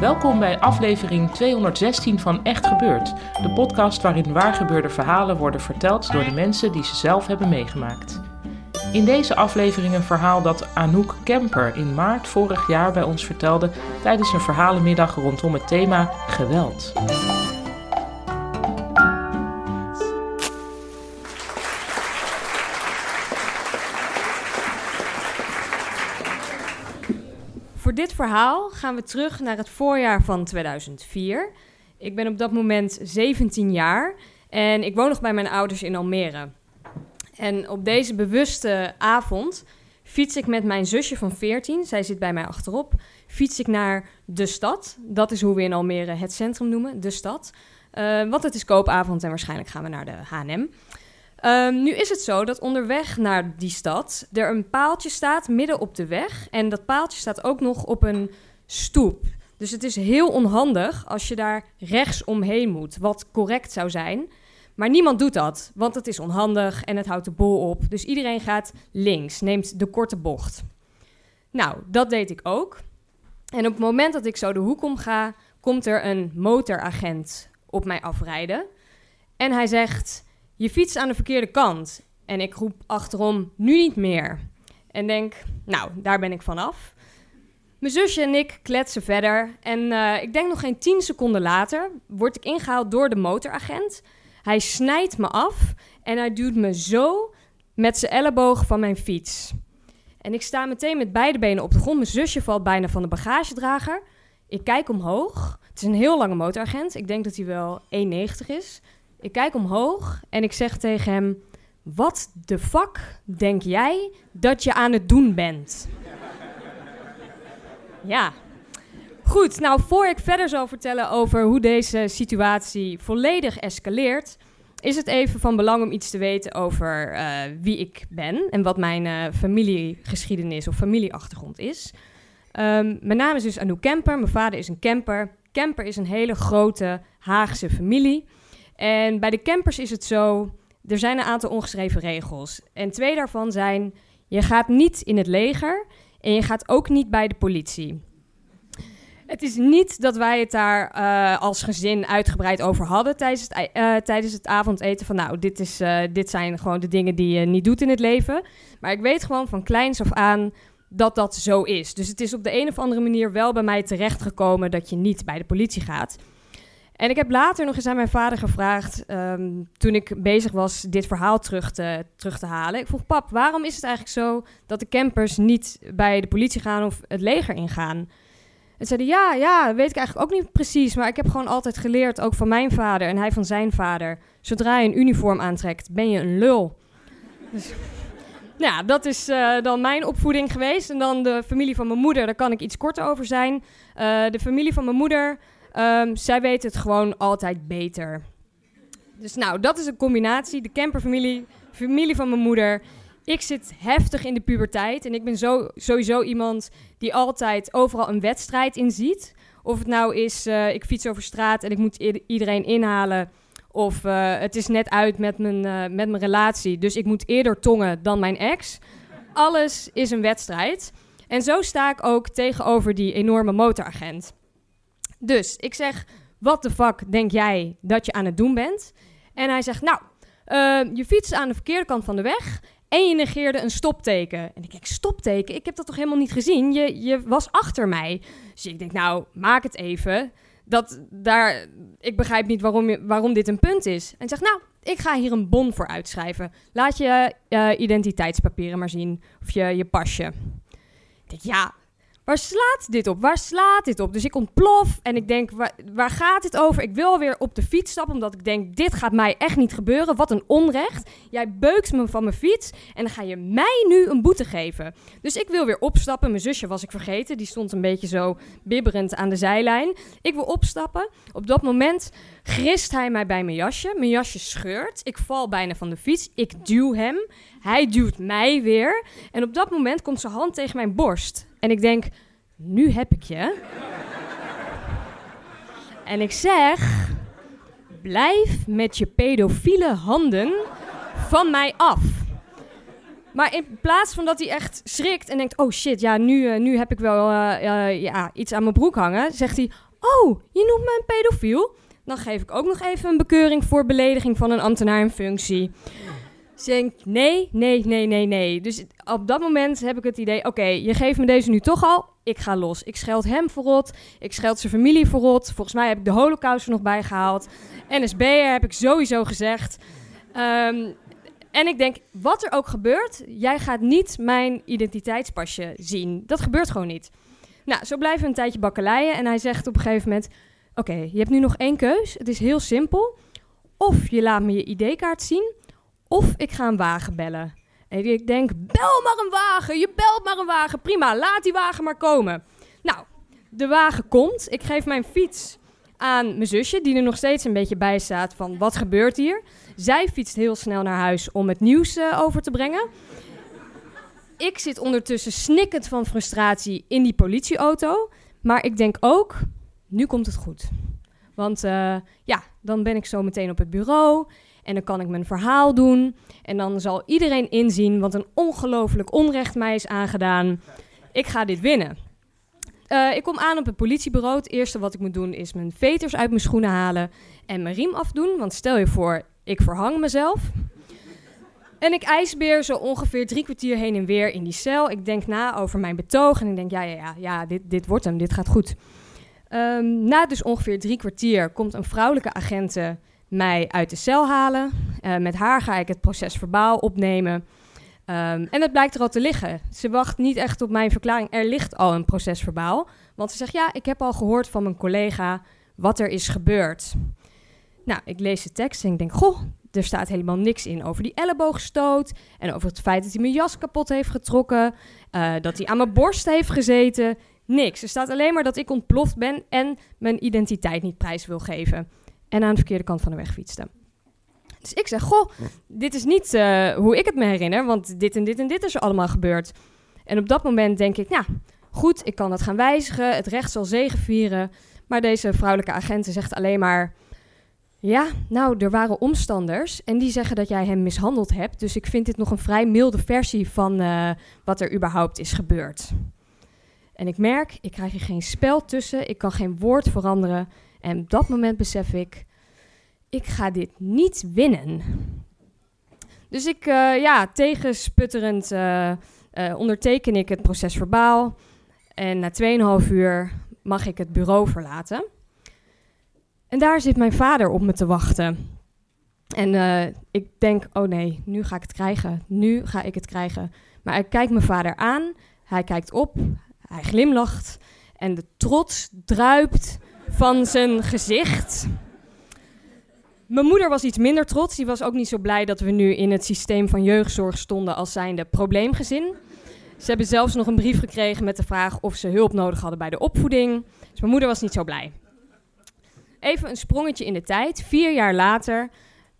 Welkom bij aflevering 216 van Echt Gebeurd, de podcast waarin waargebeurde verhalen worden verteld door de mensen die ze zelf hebben meegemaakt. In deze aflevering een verhaal dat Anouk Kemper in maart vorig jaar bij ons vertelde tijdens een verhalenmiddag rondom het thema geweld. Voor dit verhaal gaan we terug naar het voorjaar van 2004. Ik ben op dat moment 17 jaar en ik woon nog bij mijn ouders in Almere. En op deze bewuste avond fiets ik met mijn zusje van 14, zij zit bij mij achterop, fiets ik naar de stad. Dat is hoe we in Almere het centrum noemen, de stad. Uh, want het is koopavond en waarschijnlijk gaan we naar de H&M. Um, nu is het zo dat onderweg naar die stad er een paaltje staat midden op de weg. En dat paaltje staat ook nog op een stoep. Dus het is heel onhandig als je daar rechts omheen moet, wat correct zou zijn. Maar niemand doet dat, want het is onhandig en het houdt de bol op. Dus iedereen gaat links, neemt de korte bocht. Nou, dat deed ik ook. En op het moment dat ik zo de hoek om ga, komt er een motoragent op mij afrijden. En hij zegt: Je fietst aan de verkeerde kant. En ik roep achterom: Nu niet meer. En denk: Nou, daar ben ik vanaf. Mijn zusje en ik kletsen verder. En uh, ik denk nog geen tien seconden later word ik ingehaald door de motoragent. Hij snijdt me af en hij duwt me zo met zijn elleboog van mijn fiets. En ik sta meteen met beide benen op de grond. Mijn zusje valt bijna van de bagagedrager. Ik kijk omhoog. Het is een heel lange motoragent. Ik denk dat hij wel 1,90 is. Ik kijk omhoog en ik zeg tegen hem: Wat de fuck denk jij dat je aan het doen bent? ja. Goed, nou voor ik verder zal vertellen over hoe deze situatie volledig escaleert, is het even van belang om iets te weten over uh, wie ik ben en wat mijn uh, familiegeschiedenis of familieachtergrond is. Um, mijn naam is dus Anouk Kemper, mijn vader is een camper. Kemper is een hele grote Haagse familie. En bij de campers is het zo, er zijn een aantal ongeschreven regels. En twee daarvan zijn, je gaat niet in het leger en je gaat ook niet bij de politie. Het is niet dat wij het daar uh, als gezin uitgebreid over hadden tijdens het, uh, tijdens het avondeten. Van nou, dit, is, uh, dit zijn gewoon de dingen die je niet doet in het leven. Maar ik weet gewoon van kleins af aan dat dat zo is. Dus het is op de een of andere manier wel bij mij terechtgekomen dat je niet bij de politie gaat. En ik heb later nog eens aan mijn vader gevraagd, um, toen ik bezig was dit verhaal terug te, terug te halen. Ik vroeg, pap, waarom is het eigenlijk zo dat de campers niet bij de politie gaan of het leger ingaan? En zeiden, ja, ja, weet ik eigenlijk ook niet precies. Maar ik heb gewoon altijd geleerd, ook van mijn vader en hij van zijn vader. Zodra je een uniform aantrekt, ben je een lul. Dus, ja, dat is uh, dan mijn opvoeding geweest. En dan de familie van mijn moeder, daar kan ik iets korter over zijn. Uh, de familie van mijn moeder, um, zij weet het gewoon altijd beter. Dus nou, dat is een combinatie. De camperfamilie, familie van mijn moeder ik zit heftig in de puberteit en ik ben zo, sowieso iemand die altijd overal een wedstrijd in ziet. Of het nou is, uh, ik fiets over straat en ik moet iedereen inhalen. Of uh, het is net uit met mijn, uh, met mijn relatie, dus ik moet eerder tongen dan mijn ex. Alles is een wedstrijd. En zo sta ik ook tegenover die enorme motoragent. Dus ik zeg, wat de fuck denk jij dat je aan het doen bent? En hij zegt, nou, je fietst aan de verkeerde kant van de weg en je negeerde een stopteken. En ik denk, stopteken? Ik heb dat toch helemaal niet gezien? Je, je was achter mij. Dus ik denk, nou, maak het even. Dat daar, ik begrijp niet waarom, waarom dit een punt is. En zegt, nou, ik ga hier een bon voor uitschrijven. Laat je uh, identiteitspapieren maar zien. Of je, je pasje. Ik denk, ja, waar slaat dit op? Waar slaat dit op? Dus ik ontplof en ik denk, waar, waar gaat dit over? Ik wil weer op de fiets stappen, omdat ik denk, dit gaat mij echt niet gebeuren. Wat een onrecht. Jij beukt me van mijn fiets en dan ga je mij nu een boete geven. Dus ik wil weer opstappen. Mijn zusje was ik vergeten, die stond een beetje zo bibberend aan de zijlijn. Ik wil opstappen. Op dat moment grist hij mij bij mijn jasje. Mijn jasje scheurt. Ik val bijna van de fiets. Ik duw hem. Hij duwt mij weer. En op dat moment komt zijn hand tegen mijn borst. En ik denk, nu heb ik je. en ik zeg, blijf met je pedofiele handen van mij af. Maar in plaats van dat hij echt schrikt en denkt: Oh shit, ja, nu, uh, nu heb ik wel uh, uh, ja, iets aan mijn broek hangen, zegt hij: Oh, je noemt me een pedofiel? Dan geef ik ook nog even een bekeuring voor belediging van een ambtenaar in functie. Ze denkt, nee, nee, nee, nee, nee. Dus op dat moment heb ik het idee, oké, je geeft me deze nu toch al, ik ga los. Ik scheld hem verrot, ik scheld zijn familie verrot. Volgens mij heb ik de holocaust er nog bij gehaald. NSB'er heb ik sowieso gezegd. Um, en ik denk, wat er ook gebeurt, jij gaat niet mijn identiteitspasje zien. Dat gebeurt gewoon niet. Nou, zo blijven we een tijdje bakkeleien. En hij zegt op een gegeven moment, oké, je hebt nu nog één keus. Het is heel simpel. Of je laat me je ID-kaart zien, of ik ga een wagen bellen. En ik denk, bel maar een wagen, je belt maar een wagen. Prima, laat die wagen maar komen. Nou, de wagen komt. Ik geef mijn fiets aan mijn zusje, die er nog steeds een beetje bij staat van wat gebeurt hier. Zij fietst heel snel naar huis om het nieuws uh, over te brengen. Ik zit ondertussen snikkend van frustratie in die politieauto. Maar ik denk ook, nu komt het goed. Want uh, ja, dan ben ik zo meteen op het bureau. En dan kan ik mijn verhaal doen. En dan zal iedereen inzien wat een ongelooflijk onrecht mij is aangedaan. Ik ga dit winnen. Uh, ik kom aan op het politiebureau. Het eerste wat ik moet doen is mijn veters uit mijn schoenen halen en mijn riem afdoen. Want stel je voor, ik verhang mezelf. En ik ijsbeer zo ongeveer drie kwartier heen en weer in die cel. Ik denk na over mijn betoog en ik denk, ja, ja, ja, ja dit, dit wordt hem, dit gaat goed. Um, na dus ongeveer drie kwartier komt een vrouwelijke agente mij uit de cel halen. Uh, met haar ga ik het proces verbaal opnemen. Um, en het blijkt er al te liggen. Ze wacht niet echt op mijn verklaring. Er ligt al een proces verbaal. Want ze zegt, ja, ik heb al gehoord van mijn collega wat er is gebeurd. Nou, ik lees de tekst en ik denk, goh, er staat helemaal niks in over die elleboogstoot. En over het feit dat hij mijn jas kapot heeft getrokken. Uh, dat hij aan mijn borst heeft gezeten. Niks. Er staat alleen maar dat ik ontploft ben en mijn identiteit niet prijs wil geven. En aan de verkeerde kant van de weg fietste. Dus ik zeg, goh, dit is niet uh, hoe ik het me herinner, want dit en dit en dit is er allemaal gebeurd. En op dat moment denk ik, ja, goed, ik kan dat gaan wijzigen, het recht zal zegevieren. Maar deze vrouwelijke agenten zegt alleen maar, ja, nou, er waren omstanders en die zeggen dat jij hem mishandeld hebt. Dus ik vind dit nog een vrij milde versie van uh, wat er überhaupt is gebeurd. En ik merk, ik krijg hier geen spel tussen, ik kan geen woord veranderen. En op dat moment besef ik, ik ga dit niet winnen. Dus ik, uh, ja, tegensputterend uh, uh, onderteken ik het proces verbaal. En na 2,5 uur mag ik het bureau verlaten. En daar zit mijn vader op me te wachten. En ik denk, oh nee, nu ga ik het krijgen. Nu ga ik het krijgen. Maar ik kijk mijn vader aan. Hij kijkt op. Hij glimlacht. En de trots druipt van zijn gezicht. Mijn moeder was iets minder trots. Die was ook niet zo blij dat we nu in het systeem van jeugdzorg stonden als zijnde probleemgezin. Ze hebben zelfs nog een brief gekregen met de vraag of ze hulp nodig hadden bij de opvoeding. Dus mijn moeder was niet zo blij. Even een sprongetje in de tijd. Vier jaar later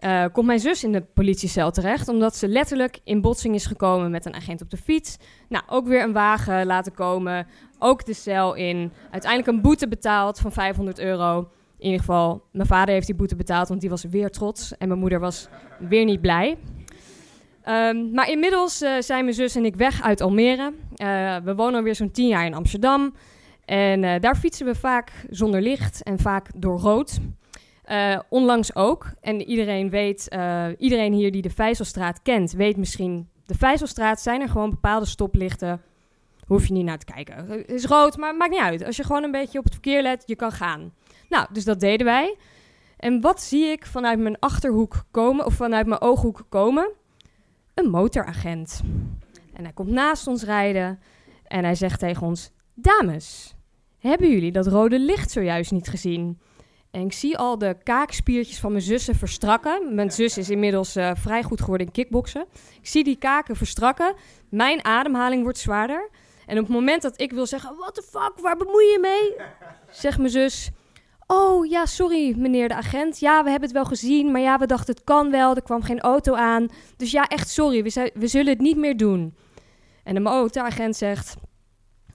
uh, komt mijn zus in de politiecel terecht, omdat ze letterlijk in botsing is gekomen met een agent op de fiets. Nou, ook weer een wagen laten komen, ook de cel in. Uiteindelijk een boete betaald van 500 euro. In ieder geval, mijn vader heeft die boete betaald, want die was weer trots. En mijn moeder was weer niet blij. Um, maar inmiddels uh, zijn mijn zus en ik weg uit Almere. Uh, we wonen alweer zo'n tien jaar in Amsterdam. En daar fietsen we vaak zonder licht en vaak door rood. Onlangs ook. En iedereen weet, iedereen hier die de Vijzelstraat kent, weet misschien... De Vijzelstraat zijn er gewoon bepaalde stoplichten. Hoef je niet naar te kijken. Het is rood, maar maakt niet uit. Als je gewoon een beetje op het verkeer let, je kan gaan. Nou, dus dat deden wij. En wat zie ik vanuit mijn achterhoek komen, of vanuit mijn ooghoek komen? Een motoragent. En hij komt naast ons rijden en hij zegt tegen ons: Dames, hebben jullie dat rode licht zojuist niet gezien? En ik zie al de kaakspiertjes van mijn zussen verstrakken. Mijn zus is inmiddels uh, vrij goed geworden in kickboksen. Ik zie die kaken verstrakken. Mijn ademhaling wordt zwaarder. En op het moment dat ik wil zeggen: What the fuck, waar bemoei je mee? Zegt mijn zus: Oh ja, sorry meneer de agent. Ja, we hebben het wel gezien, maar ja, we dachten het kan wel. Er kwam geen auto aan. Dus ja, echt sorry, we, we zullen het niet meer doen. En de motoragent zegt: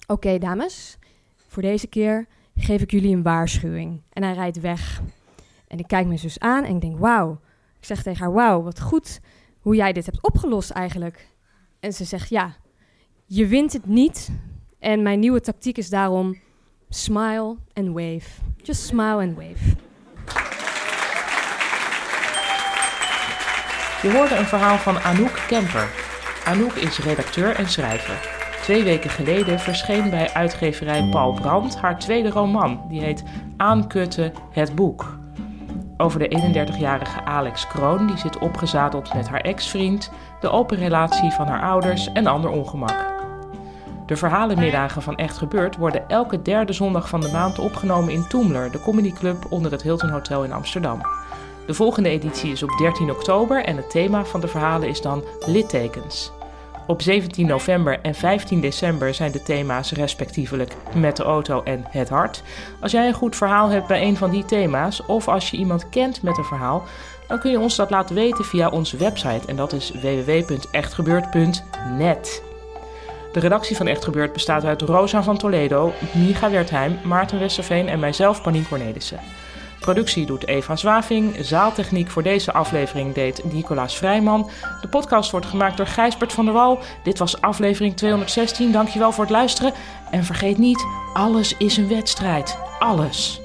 Oké, dames, voor deze keer geef ik jullie een waarschuwing. En hij rijdt weg. En ik kijk mijn zus aan en ik denk: Wauw. Ik zeg tegen haar: Wauw, wat goed hoe jij dit hebt opgelost eigenlijk. En ze zegt: Ja, je wint het niet. En mijn nieuwe tactiek is daarom smile and wave. Just smile and wave. Je hoorde een verhaal van Anouk Kemper. Anouk is redacteur en schrijver. Twee weken geleden verscheen bij uitgeverij Paul Brandt haar tweede roman. Die heet Aankutten, het boek. Over de 31-jarige Alex Kroon, die zit opgezadeld met haar ex-vriend, de open relatie van haar ouders en ander ongemak. De verhalenmiddagen van Echt Gebeurd worden elke derde zondag van de maand opgenomen in Toemler, de comedyclub onder het Hilton Hotel in Amsterdam. De volgende editie is op 13 oktober en het thema van de verhalen is dan littekens. Op 17 november en 15 december zijn de thema's respectievelijk met de auto en het hart. Als jij een goed verhaal hebt bij een van die thema's of als je iemand kent met een verhaal, dan kun je ons dat laten weten via onze website en dat is www.echtgebeurd.net. De redactie van Echt Gebeurd bestaat uit Rosa van Toledo, Miga Wertheim, Maarten Westerveen en mijzelf, Panien Cornelissen. Productie doet Eva Zwaving. Zaaltechniek voor deze aflevering deed Nicolaas Vrijman. De podcast wordt gemaakt door Gijsbert van der Wal. Dit was aflevering 216. Dankjewel voor het luisteren. En vergeet niet, alles is een wedstrijd. Alles.